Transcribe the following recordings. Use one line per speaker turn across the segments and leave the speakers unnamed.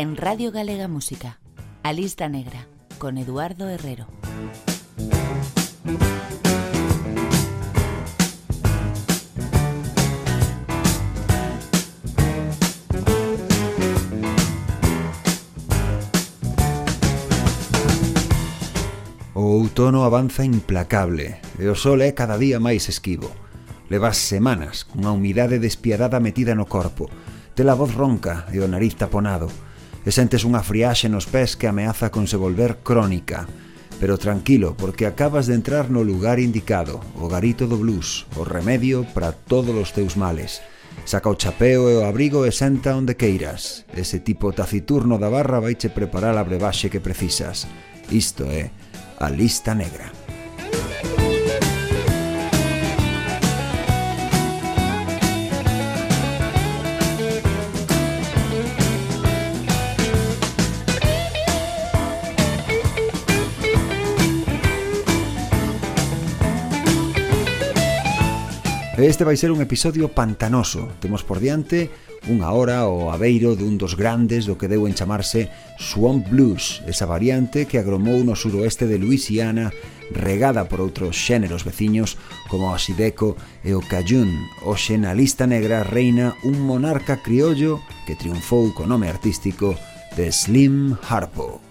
en Radio Galega Música, A Lista Negra, con Eduardo Herrero.
O outono avanza implacable e o sol é cada día máis esquivo. Levas semanas cunha humidade despiadada metida no corpo, te la voz ronca e o nariz taponado, e sentes unha friaxe nos pés que ameaza con se volver crónica. Pero tranquilo, porque acabas de entrar no lugar indicado, o garito do blues, o remedio para todos os teus males. Saca o chapeo e o abrigo e senta onde queiras. Ese tipo taciturno da barra vaiche preparar a brebaxe que precisas. Isto é a lista negra. Este vai ser un episodio pantanoso. Temos por diante unha hora o aveiro dun dos grandes do que deu en chamarse Swamp Blues, esa variante que agromou no suroeste de Luisiana regada por outros xéneros veciños como o Sideco e o Cajun. Oxe na lista negra reina un monarca criollo que triunfou co nome artístico de Slim Harpo.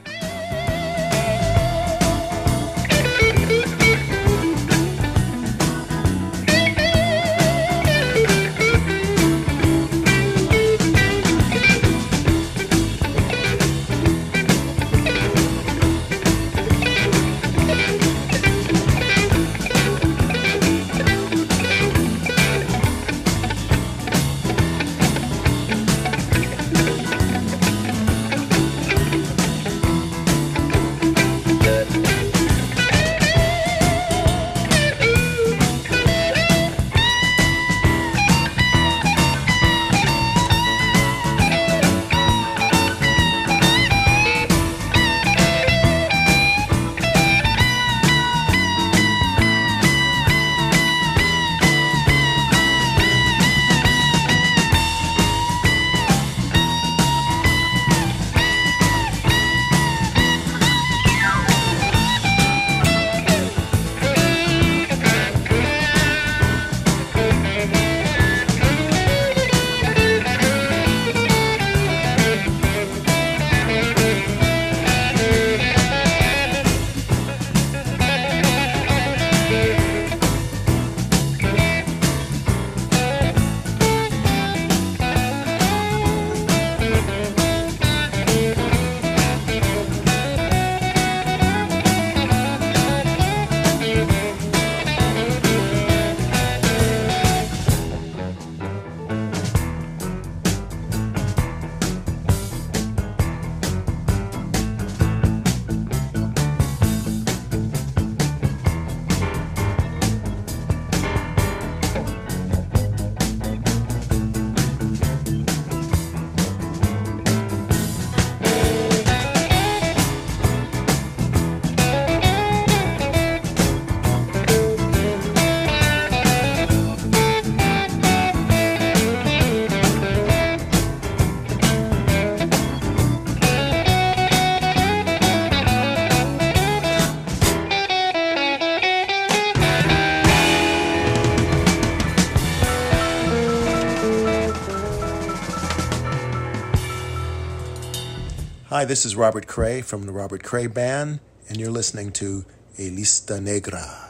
Hi, this is Robert Cray from the Robert Cray Band, and you're listening to A Lista Negra.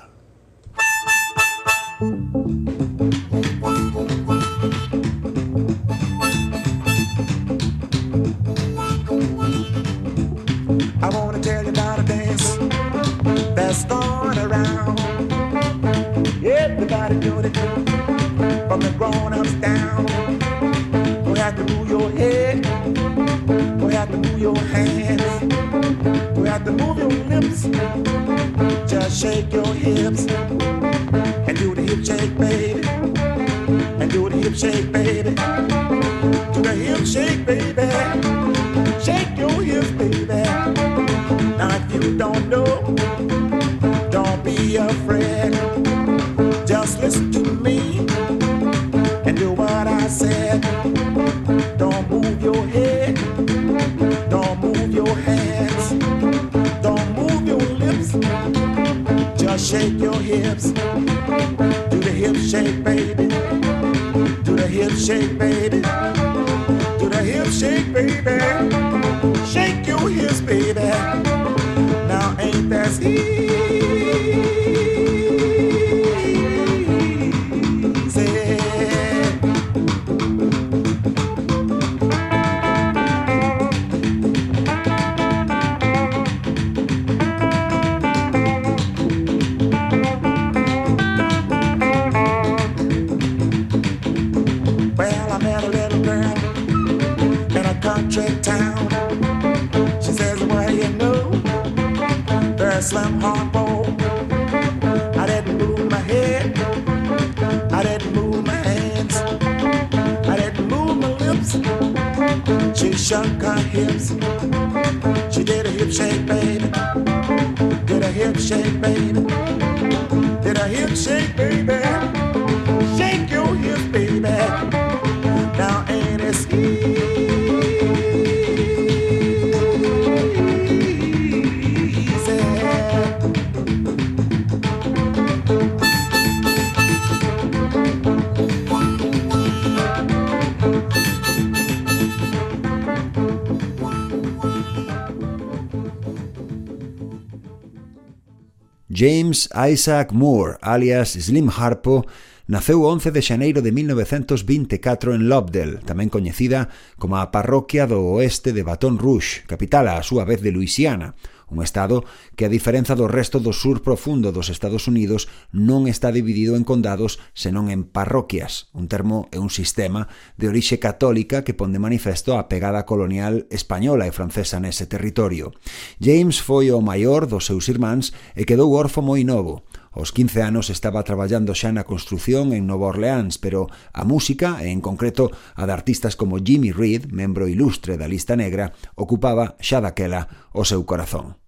shape
James Isaac Moore, alias Slim Harpo, naceu o 11 de xaneiro de 1924 en Lobdell, tamén coñecida como a parroquia do oeste de Baton Rouge, capital a súa vez de Luisiana, Un estado que, a diferenza do resto do sur profundo dos Estados Unidos, non está dividido en condados, senón en parroquias, un termo e un sistema de orixe católica que pon de manifesto a pegada colonial española e francesa nese territorio. James foi o maior dos seus irmáns e quedou orfo moi novo. Os 15 anos estaba traballando xa na construción en Nova Orleans, pero a música, e en concreto a de artistas como Jimmy Reed, membro ilustre da lista negra, ocupaba xa daquela o seu corazón.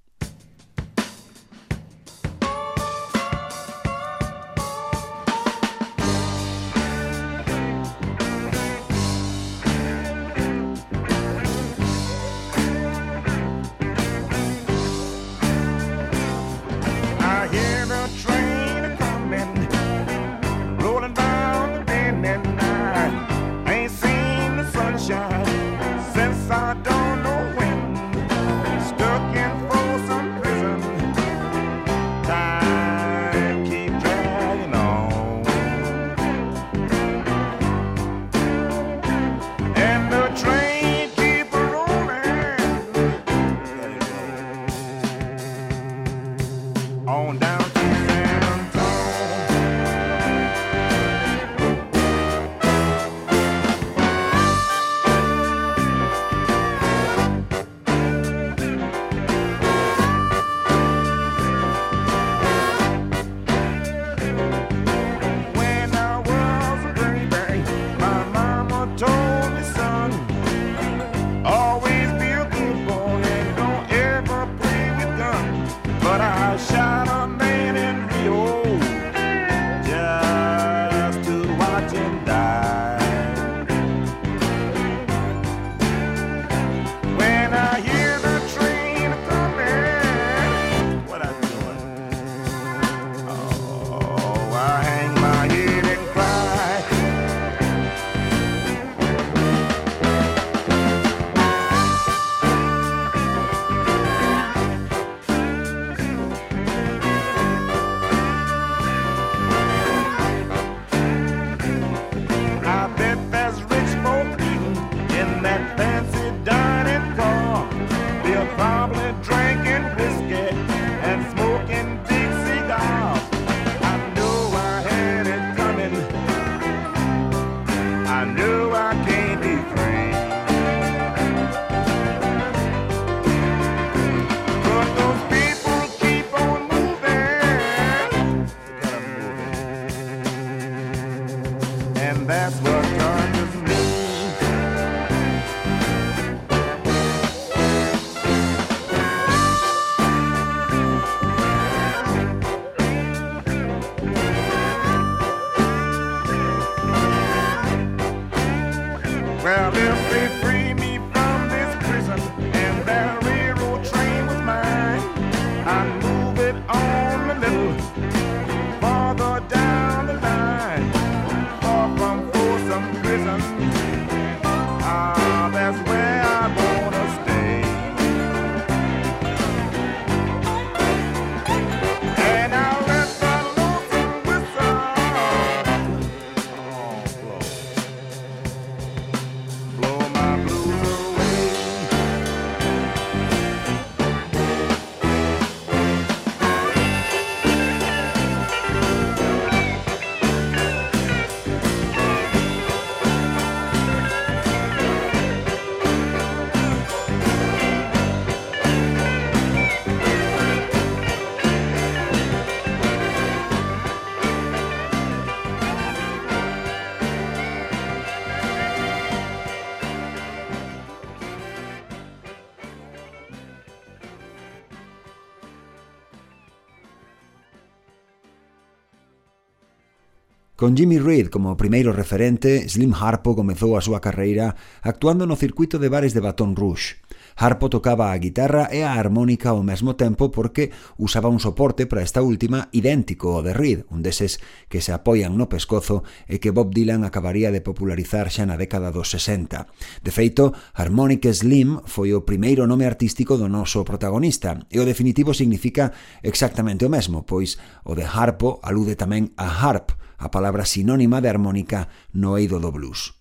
Con Jimmy Reed como primeiro referente, Slim Harpo comezou a súa carreira actuando no circuito de bares de Baton Rouge. Harpo tocaba a guitarra e a armónica ao mesmo tempo porque usaba un soporte para esta última idéntico ao de Reed, un deses que se apoian no pescozo e que Bob Dylan acabaría de popularizar xa na década dos 60. De feito, Harmonic Slim foi o primeiro nome artístico do noso protagonista e o definitivo significa exactamente o mesmo, pois o de Harpo alude tamén a Harp, a palabra sinónima de armónica no eido do blues.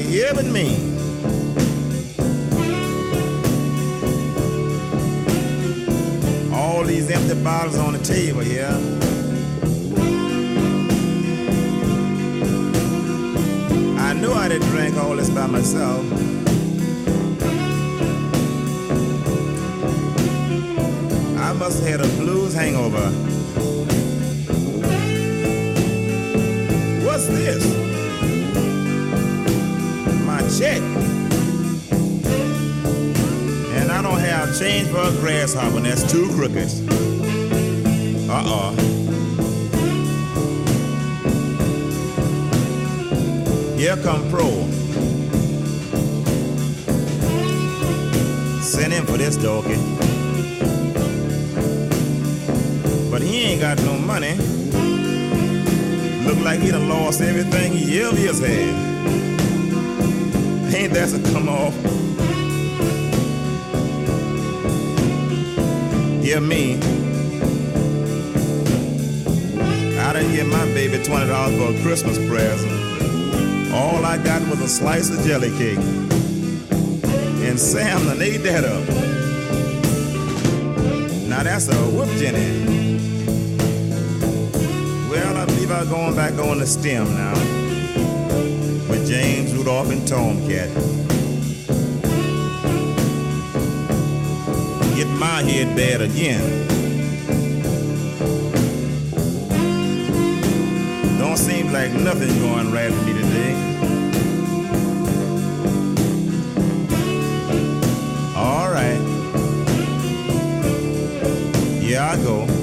everybody me. All these empty bottles on the table here. Yeah? I knew I didn't drink all this by myself. I must have had a blues hangover. What's this? check. And I don't have change for a grasshopper, and that's two crookets. Uh-uh. Here come Pro. Sent him for this doggy. But he ain't got no money. Look like he done lost everything he ever has had. Christmas present. All I got was a slice of jelly cake. And Sam done ate that up. Now that's a whoop, Jenny. Well, I believe I'm going back on the stem now. With James Rudolph and Tomcat. Get my head bad again. Don't seem like nothing going right for me today. All right. Yeah, I go.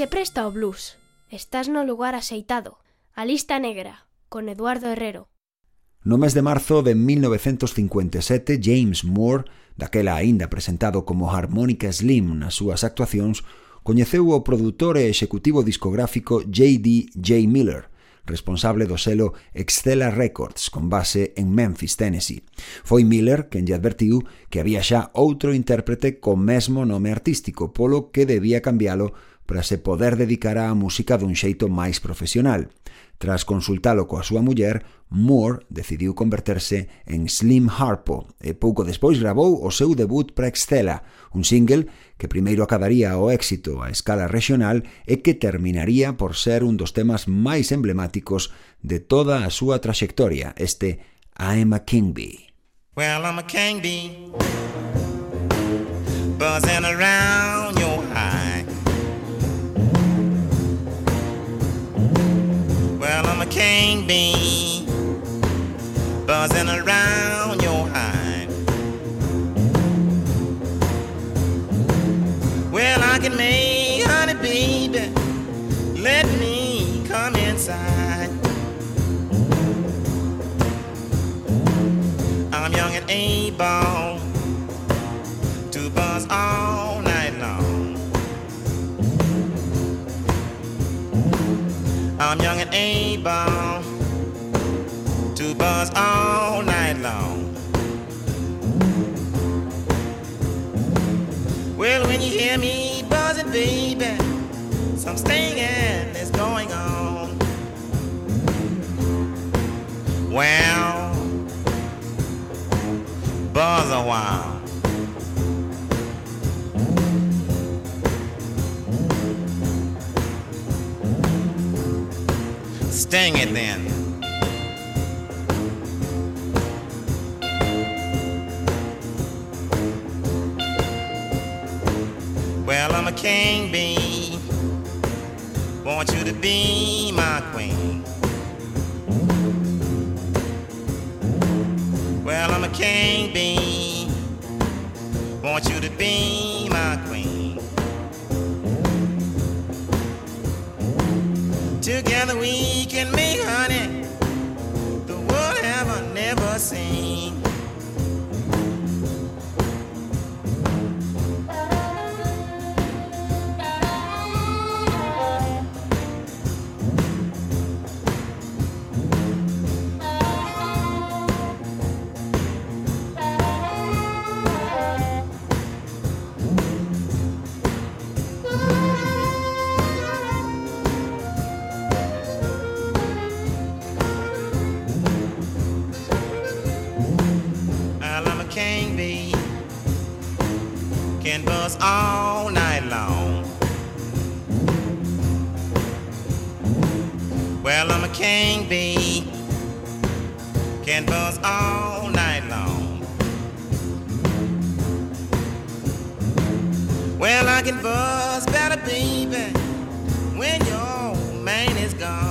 se presta ao blues. Estás no lugar aceitado. A lista negra, con Eduardo Herrero.
No mes de marzo de 1957, James Moore, daquela aínda presentado como Harmonica Slim nas súas actuacións, coñeceu o produtor e executivo discográfico J.D. J. Miller, responsable do selo Excella Records, con base en Memphis, Tennessee. Foi Miller quen lle advertiu que había xa outro intérprete co mesmo nome artístico, polo que debía cambialo para se poder dedicar á música dun xeito máis profesional. Tras consultalo coa súa muller, Moore decidiu converterse en Slim Harpo e pouco despois grabou o seu debut para Excella, un single que primeiro acabaría o éxito a escala regional e que terminaría por ser un dos temas máis emblemáticos de toda a súa traxectoria, este I'm a King Bee.
Well, I'm a king bee, buzzing around buzzing around your head. Well, I can make honey, baby. Let me come inside. I'm young and able to buzz all night long. I'm young and able buzz all night long. Well, when you hear me buzzing, baby, some stinging is going on. Well, buzz a while. Sting it then. Well, I'm a king bee. Want you to be my queen. Well, I'm a king bee. Want you to be my queen. Together we can make honey the world ever never seen. Well, I can buzz better, baby, when your man is gone.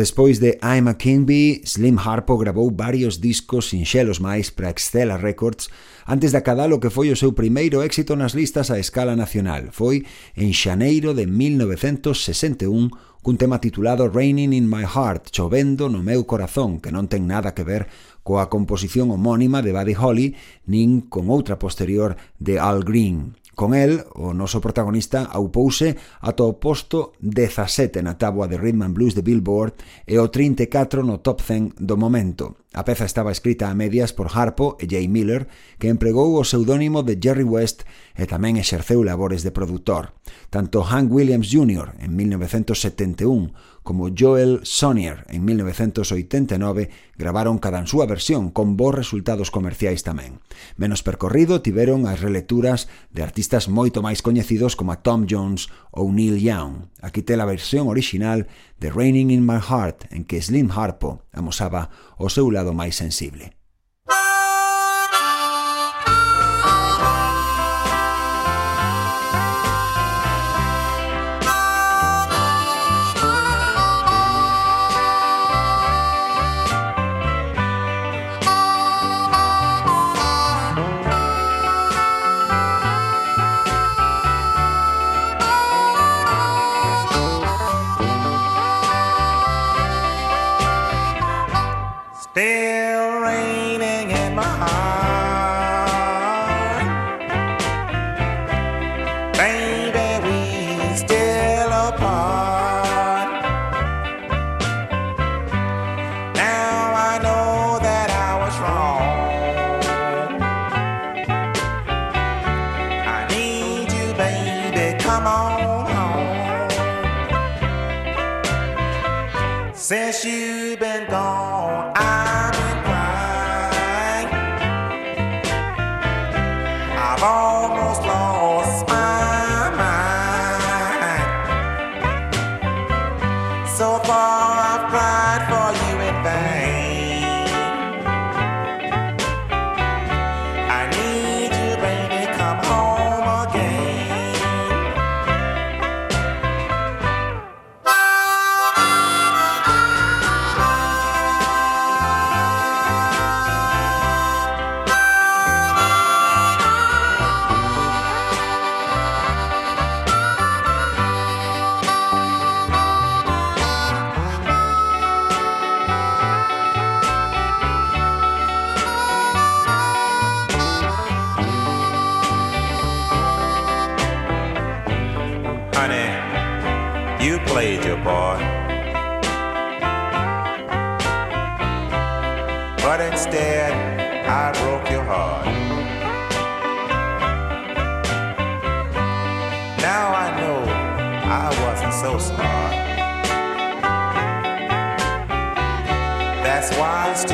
Despois de I'm a Kimby, Slim Harpo grabou varios discos sinxelos máis para Excella Records antes de acadar o que foi o seu primeiro éxito nas listas a escala nacional. Foi en xaneiro de 1961 cun tema titulado Raining in my heart, chovendo no meu corazón, que non ten nada que ver coa composición homónima de Buddy Holly nin con outra posterior de Al Green. Con el, o noso protagonista aupouse ata o posto 17 na táboa de Rhythm and Blues de Billboard e o 34 no top 100 do momento. A peza estaba escrita a medias por Harpo e Jay Miller, que empregou o seudónimo de Jerry West e tamén exerceu labores de produtor. Tanto Hank Williams Jr. en 1971 como Joel Sonier en 1989 gravaron cada súa versión con bons resultados comerciais tamén. Menos percorrido tiveron as releturas de artistas moito máis coñecidos como a Tom Jones ou Neil Young. Aquí te a versión original de Raining in My Heart en que Slim Harpo amosaba o seu lado máis sensible.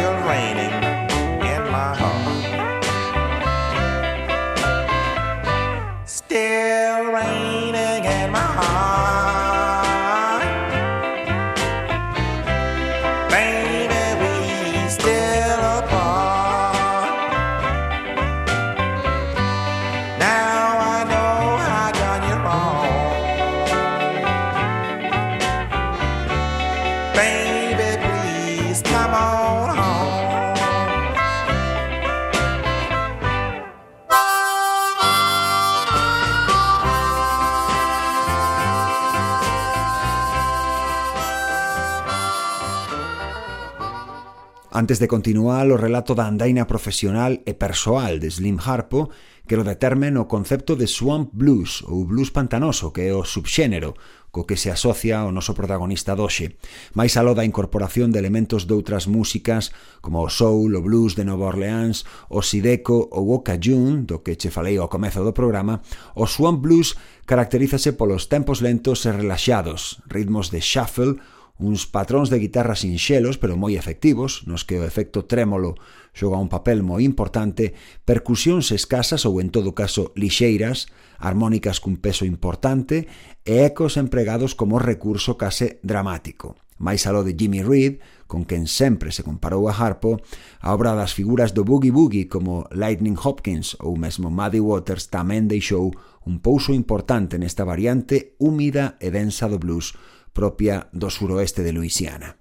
Still raining in my heart. Still raining in my heart.
Antes de continuar, o relato da andaina profesional e persoal de Slim Harpo, que lo determen o concepto de swamp blues ou blues pantanoso, que é o subxénero co que se asocia o noso protagonista doxe, máis aló da incorporación de elementos doutras músicas como o soul, o blues de Nova Orleans, o sideco ou o cajun, do que che falei ao comezo do programa, o swamp blues caracterízase polos tempos lentos e relaxados, ritmos de shuffle uns patróns de guitarra sinxelos pero moi efectivos, nos que o efecto trémolo xoga un papel moi importante, percusións escasas ou en todo caso lixeiras, harmónicas cun peso importante e ecos empregados como recurso case dramático. Mais aló de Jimmy Reed, con quen sempre se comparou a Harpo, a obra das figuras do Boogie Boogie como Lightning Hopkins ou mesmo Muddy Waters tamén deixou un pouso importante nesta variante húmida e densa do blues, propia do suroeste de Luisiana.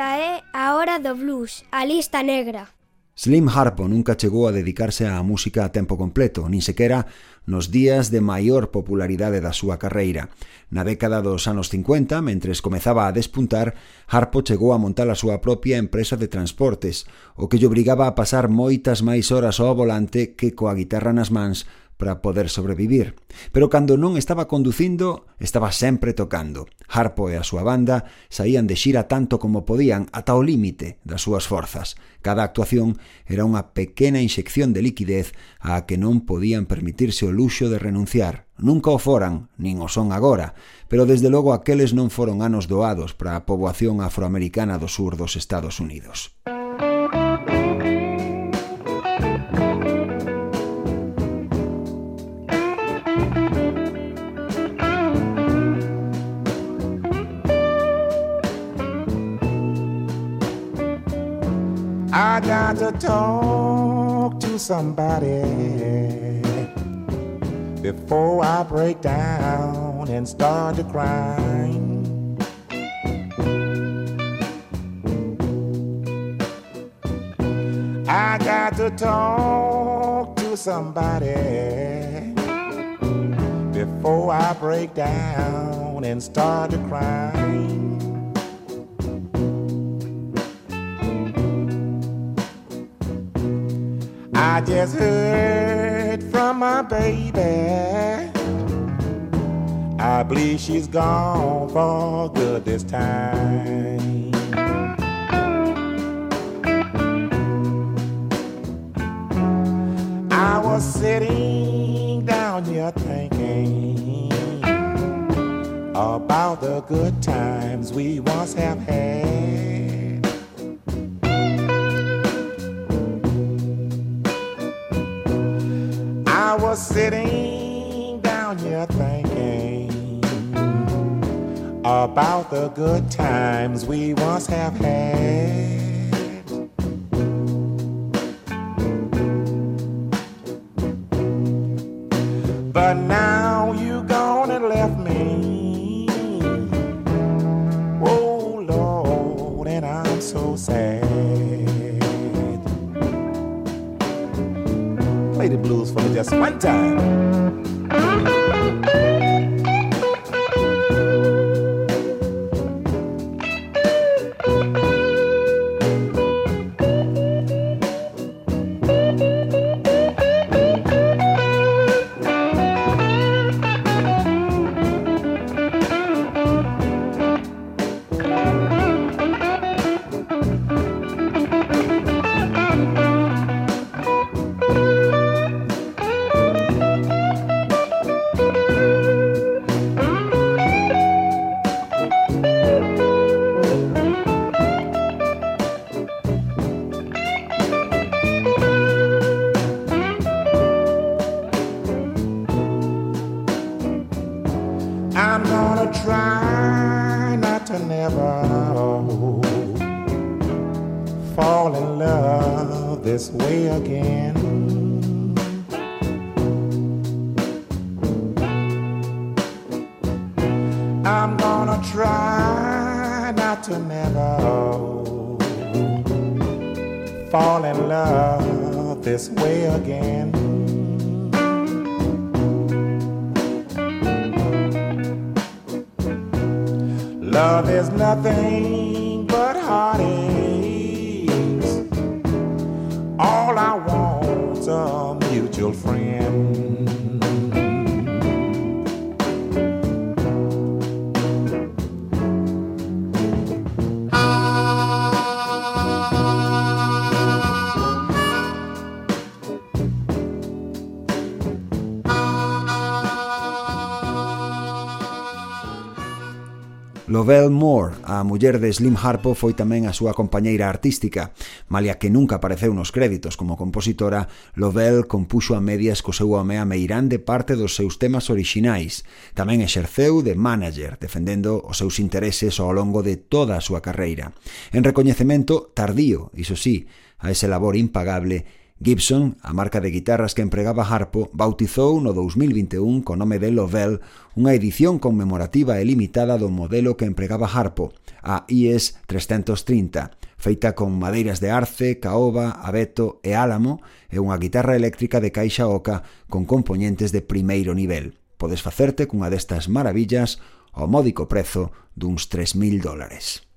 Esta é a hora do blues, a lista negra.
Slim Harpo nunca chegou a dedicarse á música a tempo completo, nin sequera nos días de maior popularidade da súa carreira. Na década dos anos 50, mentres comezaba a despuntar, Harpo chegou a montar a súa propia empresa de transportes, o que lle obrigaba a pasar moitas máis horas ao volante que coa guitarra nas mans para poder sobrevivir. Pero cando non estaba conducindo, estaba sempre tocando. Harpo e a súa banda saían de xira tanto como podían ata o límite das súas forzas. Cada actuación era unha pequena inxección de liquidez á que non podían permitirse o luxo de renunciar. Nunca o foran, nin o son agora, pero desde logo aqueles non foron anos doados para a poboación afroamericana do sur dos Estados Unidos. Música
I got to talk to somebody before I break down and start to cry. I got to talk to somebody before I break down and start to cry. I just heard from my baby. I believe she's gone for good this time. I was sitting down here thinking about the good times we once have had. I was sitting down here thinking about the good times we once have had. mutual friend.
Lovell Moore, a muller de Slim Harpo, foi tamén a súa compañeira artística. Malia que nunca apareceu nos créditos como compositora, Lovell compuxo a medias co seu home a Meirán de parte dos seus temas orixinais. Tamén exerceu de manager, defendendo os seus intereses ao longo de toda a súa carreira. En recoñecemento tardío, iso sí, a ese labor impagable Gibson, a marca de guitarras que empregaba Harpo, bautizou no 2021 co nome de Lovell unha edición conmemorativa e limitada do modelo que empregaba Harpo, a IS 330, feita con madeiras de arce, caoba, abeto e álamo e unha guitarra eléctrica de caixa oca con componentes de primeiro nivel. Podes facerte cunha destas maravillas ao módico prezo duns 3.000 dólares.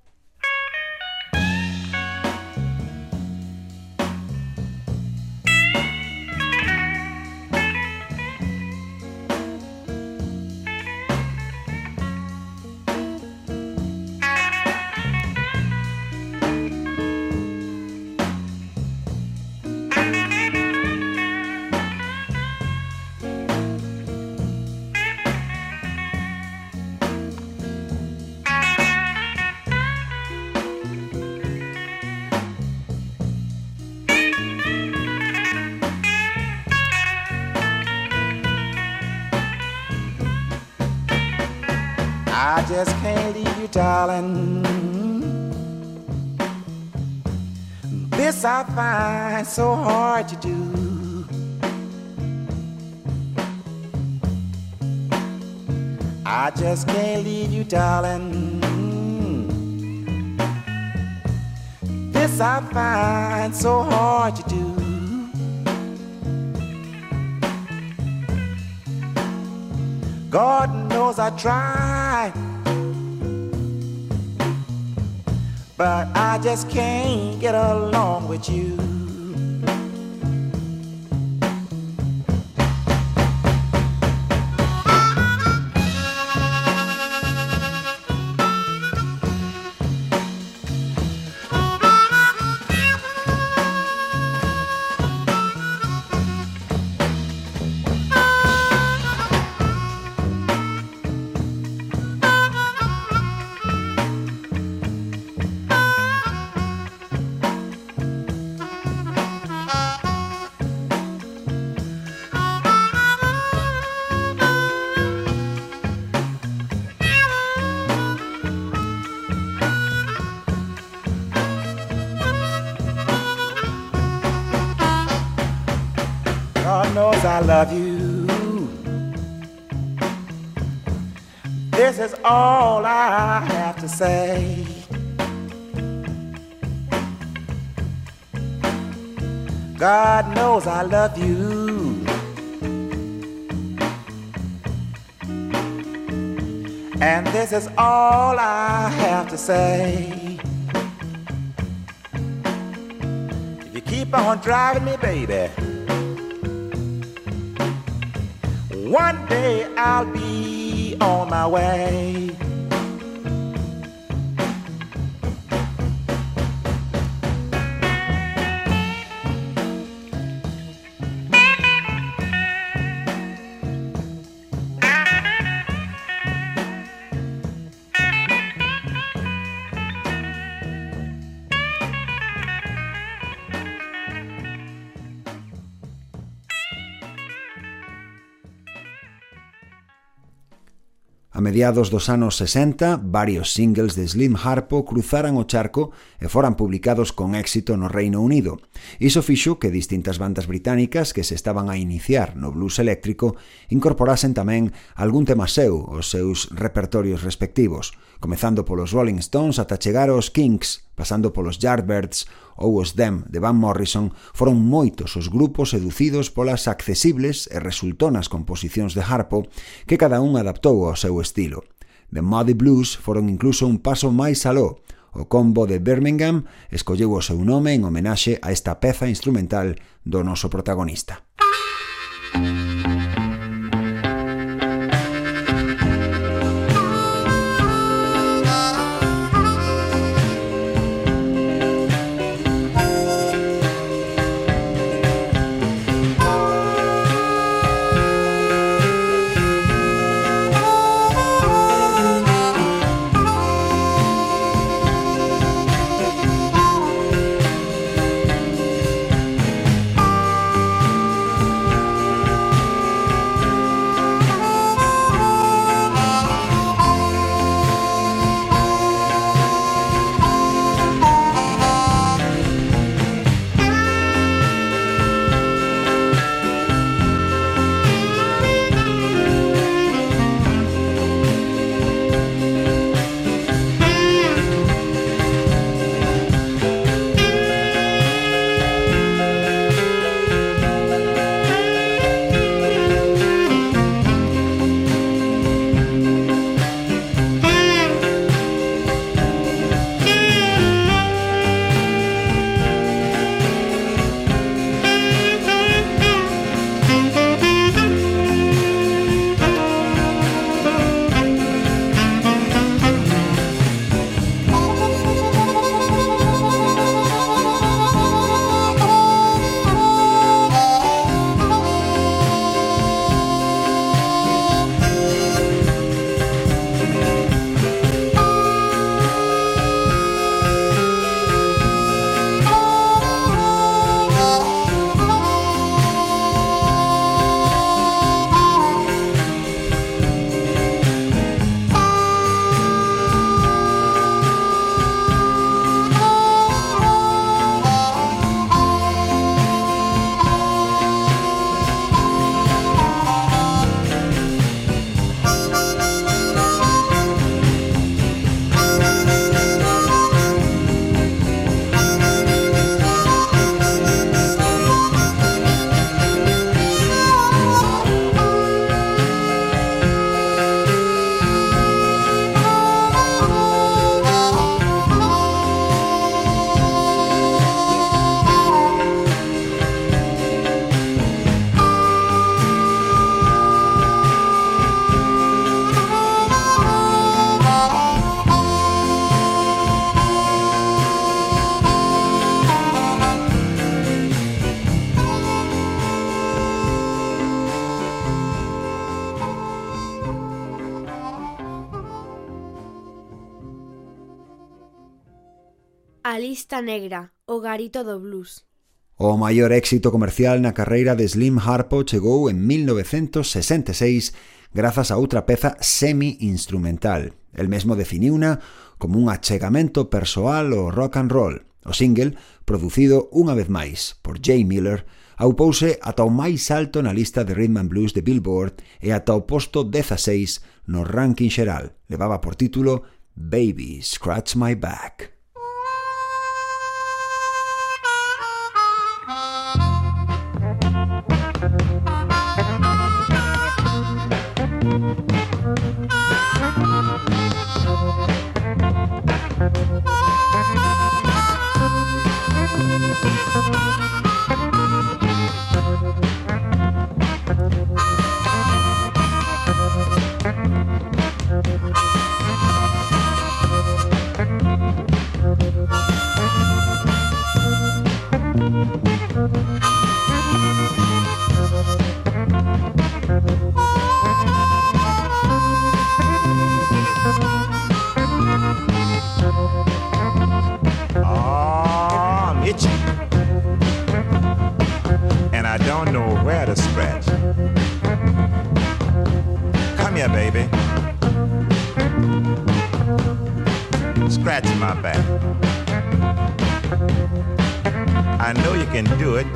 This I find so hard to do. I just can't leave you, darling. This I find so hard to do. God knows I tried, but I just can't get along with you. Love you. And this is all I have to say. If you keep on driving me, baby. One day I'll be on my way.
mediados dos anos 60, varios singles de Slim Harpo cruzaran o charco e foran publicados con éxito no Reino Unido – Iso fixo que distintas bandas británicas que se estaban a iniciar no blues eléctrico incorporasen tamén algún tema seu aos seus repertorios respectivos, comezando polos Rolling Stones ata chegar aos Kinks, pasando polos Yardbirds ou os Them de Van Morrison, foron moitos os grupos seducidos polas accesibles e resultonas composicións de Harpo que cada un adaptou ao seu estilo. The Muddy Blues foron incluso un paso máis aló, O combo de Birmingham escolleu o seu nome en homenaxe a esta peza instrumental do noso protagonista. Música
Lista negra, o garito do blues.
O maior éxito comercial na carreira de Slim Harpo chegou en 1966 grazas a outra peza semi-instrumental. El mesmo definiuna como un achegamento persoal ao rock and roll. O single, producido unha vez máis por Jay Miller, aupouse ata o máis alto na lista de Rhythm and Blues de Billboard e ata o posto 16 no ranking xeral. Levaba por título Baby Scratch My Back.
don't know where to scratch. Come here, baby. Scratching my back. I know you can do it.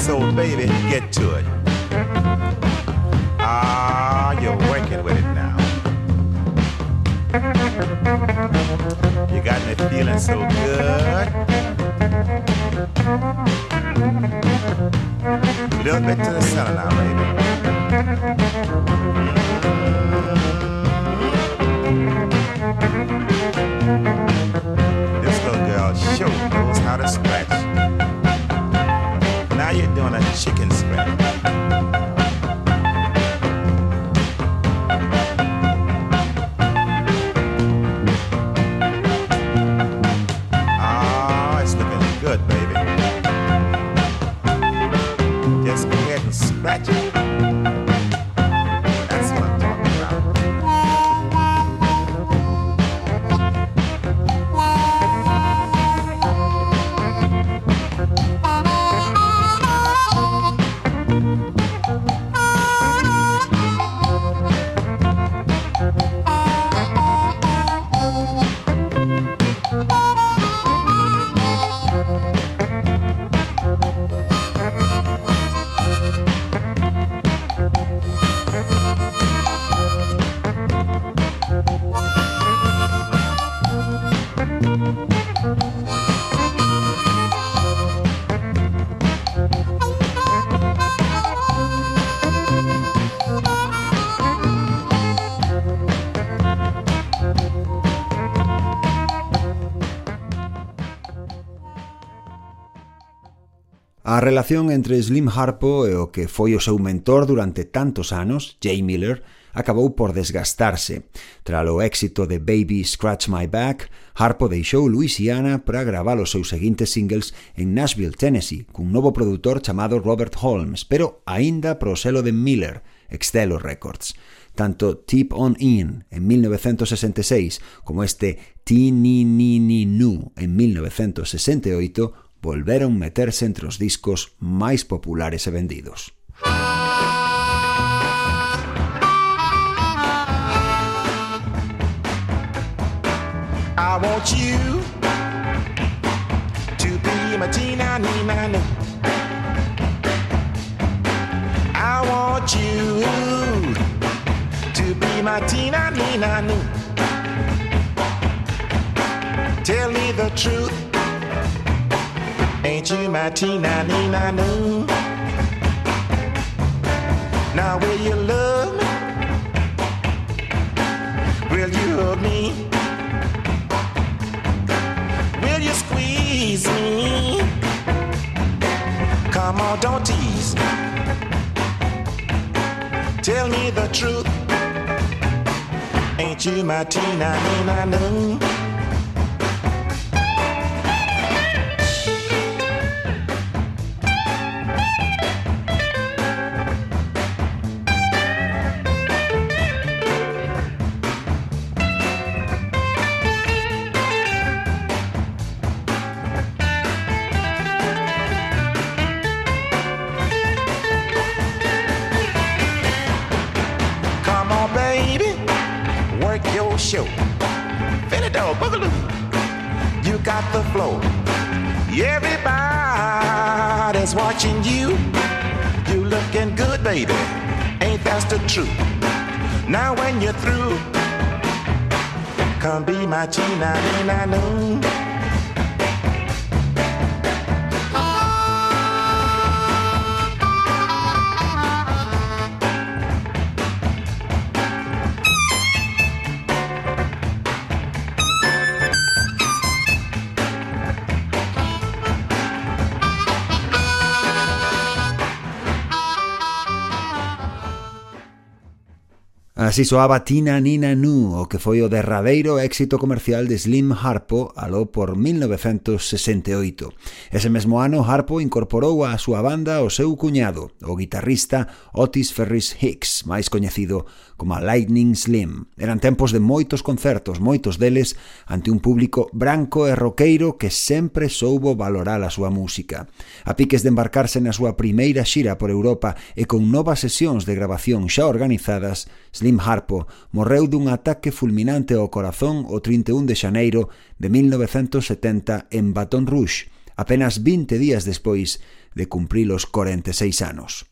So, baby, get to it. Ah, you're working with it now. You got me feeling so good. A little bit to the center now, baby. This little girl sure knows how to scratch. Now you're doing a chicken scratch.
relación entre Slim Harpo e o que foi o seu mentor durante tantos anos, Jay Miller, acabou por desgastarse. Tras o éxito de Baby Scratch My Back, Harpo deixou Louisiana para gravar os seus seguintes singles en Nashville, Tennessee, cun novo produtor chamado Robert Holmes, pero aínda pro selo de Miller, Extelo Records. Tanto Tip On In en 1966 como este Ti Ni Ni Ni Nu en 1968 volveron meterse entre os discos máis populares e vendidos.
I want you to be my Tina Nina. I want you to be my Tina Nina. Tell me the truth. Ain't you my Tina Nina? Now will you love me? Will you hug me? Will you squeeze me? Come on, don't tease me. Tell me the truth. Ain't you my Tina Nina? Boogaloo. You got the flow. Everybody's watching you. You looking good, baby. Ain't that the truth? Now when you're through, come be my China, Nina.
Así soaba Tina Nina Nu, o que foi o derradeiro éxito comercial de Slim Harpo aló por 1968. Ese mesmo ano Harpo incorporou á súa banda o seu cuñado, o guitarrista Otis Ferris Hicks, máis coñecido como Lightning Slim. Eran tempos de moitos concertos, moitos deles ante un público branco e roqueiro que sempre soubo valorar a súa música. A piques de embarcarse na súa primeira xira por Europa e con novas sesións de grabación xa organizadas, Slim Harpo morreu dun ataque fulminante ao corazón o 31 de xaneiro de 1970 en Baton Rouge, apenas 20 días despois de cumprir os 46 anos.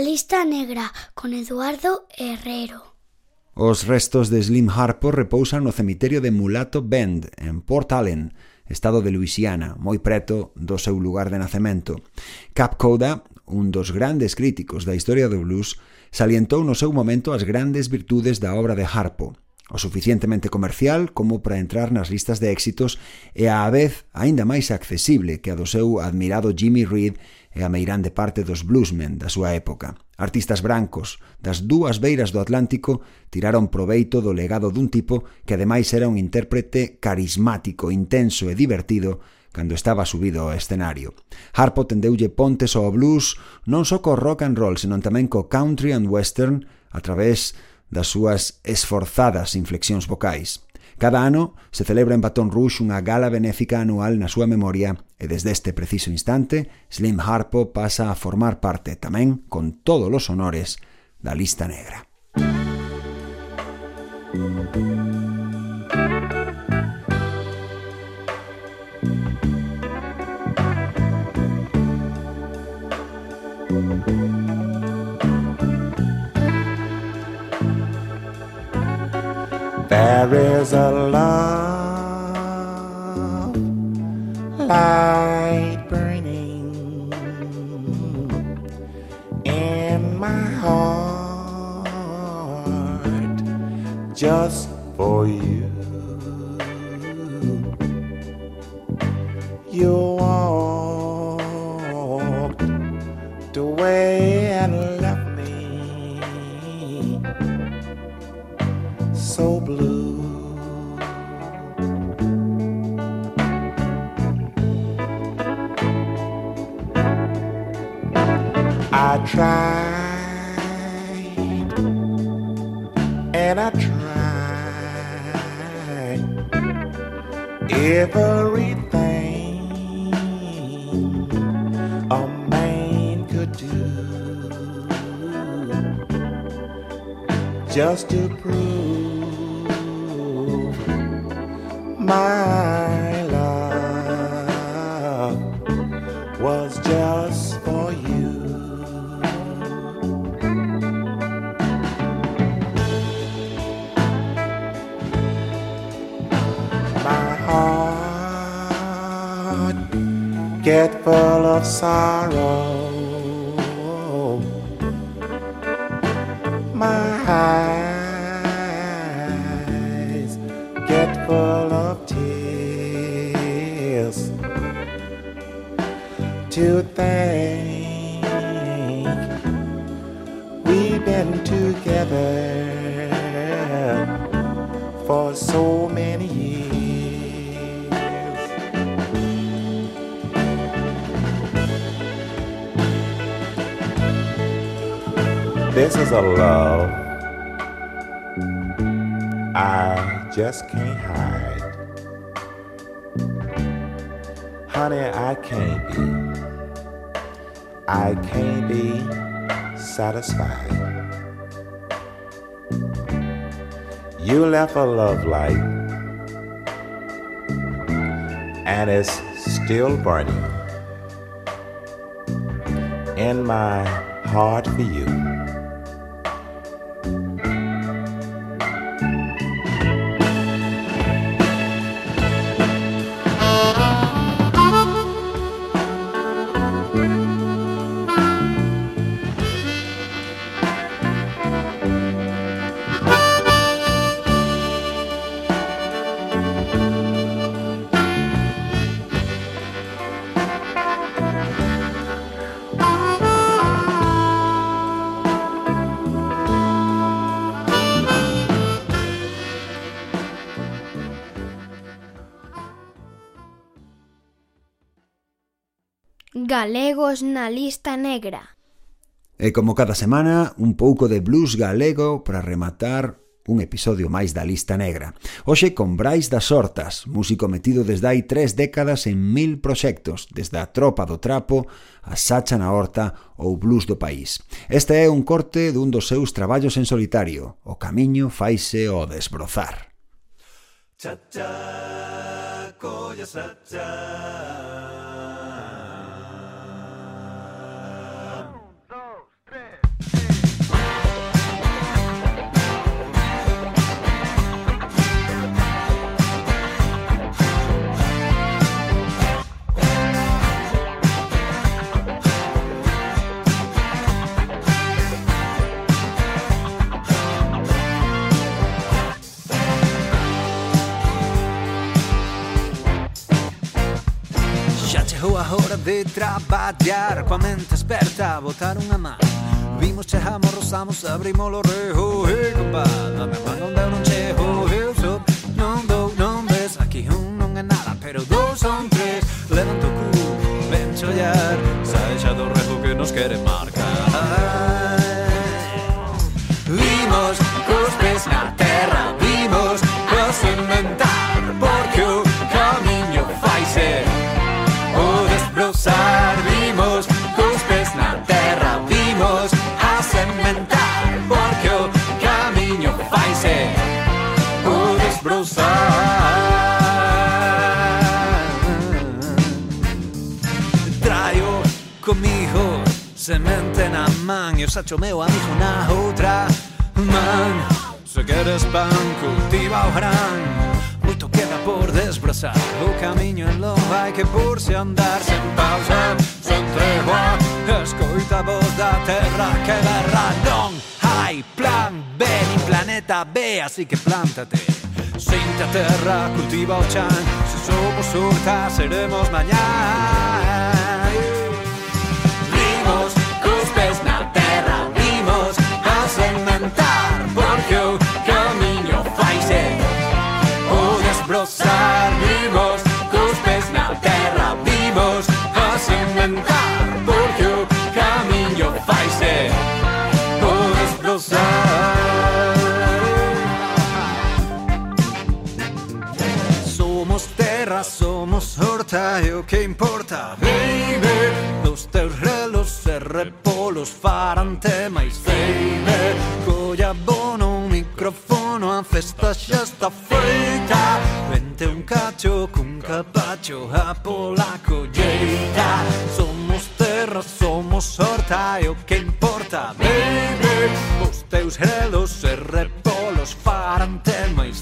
Lista negra con Eduardo Herrero.
Os restos de Slim Harpo repousan no cemiterio de Mulato Bend, en Port Allen, estado de Luisiana, moi preto do seu lugar de nacemento. Cap Coda, un dos grandes críticos da historia do blues, salientou no seu momento as grandes virtudes da obra de Harpo, o suficientemente comercial como para entrar nas listas de éxitos e á vez aínda máis accesible que a do seu admirado Jimmy Reed e a meirande parte dos bluesmen da súa época. Artistas brancos das dúas beiras do Atlántico tiraron proveito do legado dun tipo que ademais era un intérprete carismático, intenso e divertido cando estaba subido ao escenario. Harpo tendeulle pontes ao blues non só co rock and roll, senón tamén co country and western a través das súas esforzadas inflexións vocais. Cada ano se celebra en Batón Rouge unha gala benéfica anual na súa memoria e desde este preciso instante Slim Harpo pasa a formar parte tamén, con todos os honores, da lista negra. Música
There is a love light burning in my heart just for you. You I tried and I tried everything a man could do just to prove A love light, and it's still burning in my heart for you.
Galegos na lista negra.
E como cada semana, un pouco de blues galego para rematar un episodio máis da lista negra. Hoxe con Brais das Hortas, músico metido desde hai tres décadas en mil proxectos, desde a Tropa do Trapo, a Sacha na Horta ou Blues do País. Este é un corte dun dos seus traballos en solitario. O camiño faise o desbrozar.
Cha-cha, colla, trabalhar com a mente esperta, botar uma mão Dimos cehamo, abrimos avremo l'orejo E compa, mi manda un ceho Eu so, non do nombres Aquí un non é nada, pero dos son tres. Levanto o cu, ven chollar Sai xa do rejo que nos quere marcar. Vimos cos pesnatos już a mich na outra Man, se queres pan, cultiva o gran. Moito queda por desbrozar O camiño en lo vai que por se andar Sen pausa, sen tregua Escoita voz da terra que berra Non hai plan B ni planeta B Así que plántate. Sinta terra, cultiva o chan. Se somos urta, seremos mañán O camiño faise O desbrozar Vimos cos pés na terra Vimos. A sementar Porque o camiño faise O desbrozar Somos terra, somos horta E o importa, baby Dos teus relos e repolos Farante máis festa xa está feita. Vente un cacho cun capacho a pola colleita. Somos terra, somos sorta e o que importa, baby Os teus relos e repolos farante máis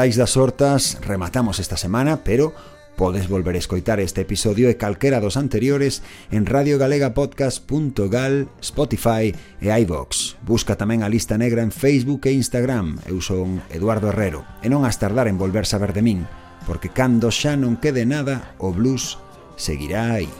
Brais das Hortas rematamos esta semana, pero podes volver a escoitar este episodio e calquera dos anteriores en radiogalegapodcast.gal, Spotify e iVox. Busca tamén a lista negra en Facebook e Instagram. Eu son Eduardo Herrero. E non has tardar en volver saber de min, porque cando xa non quede nada, o blues seguirá aí.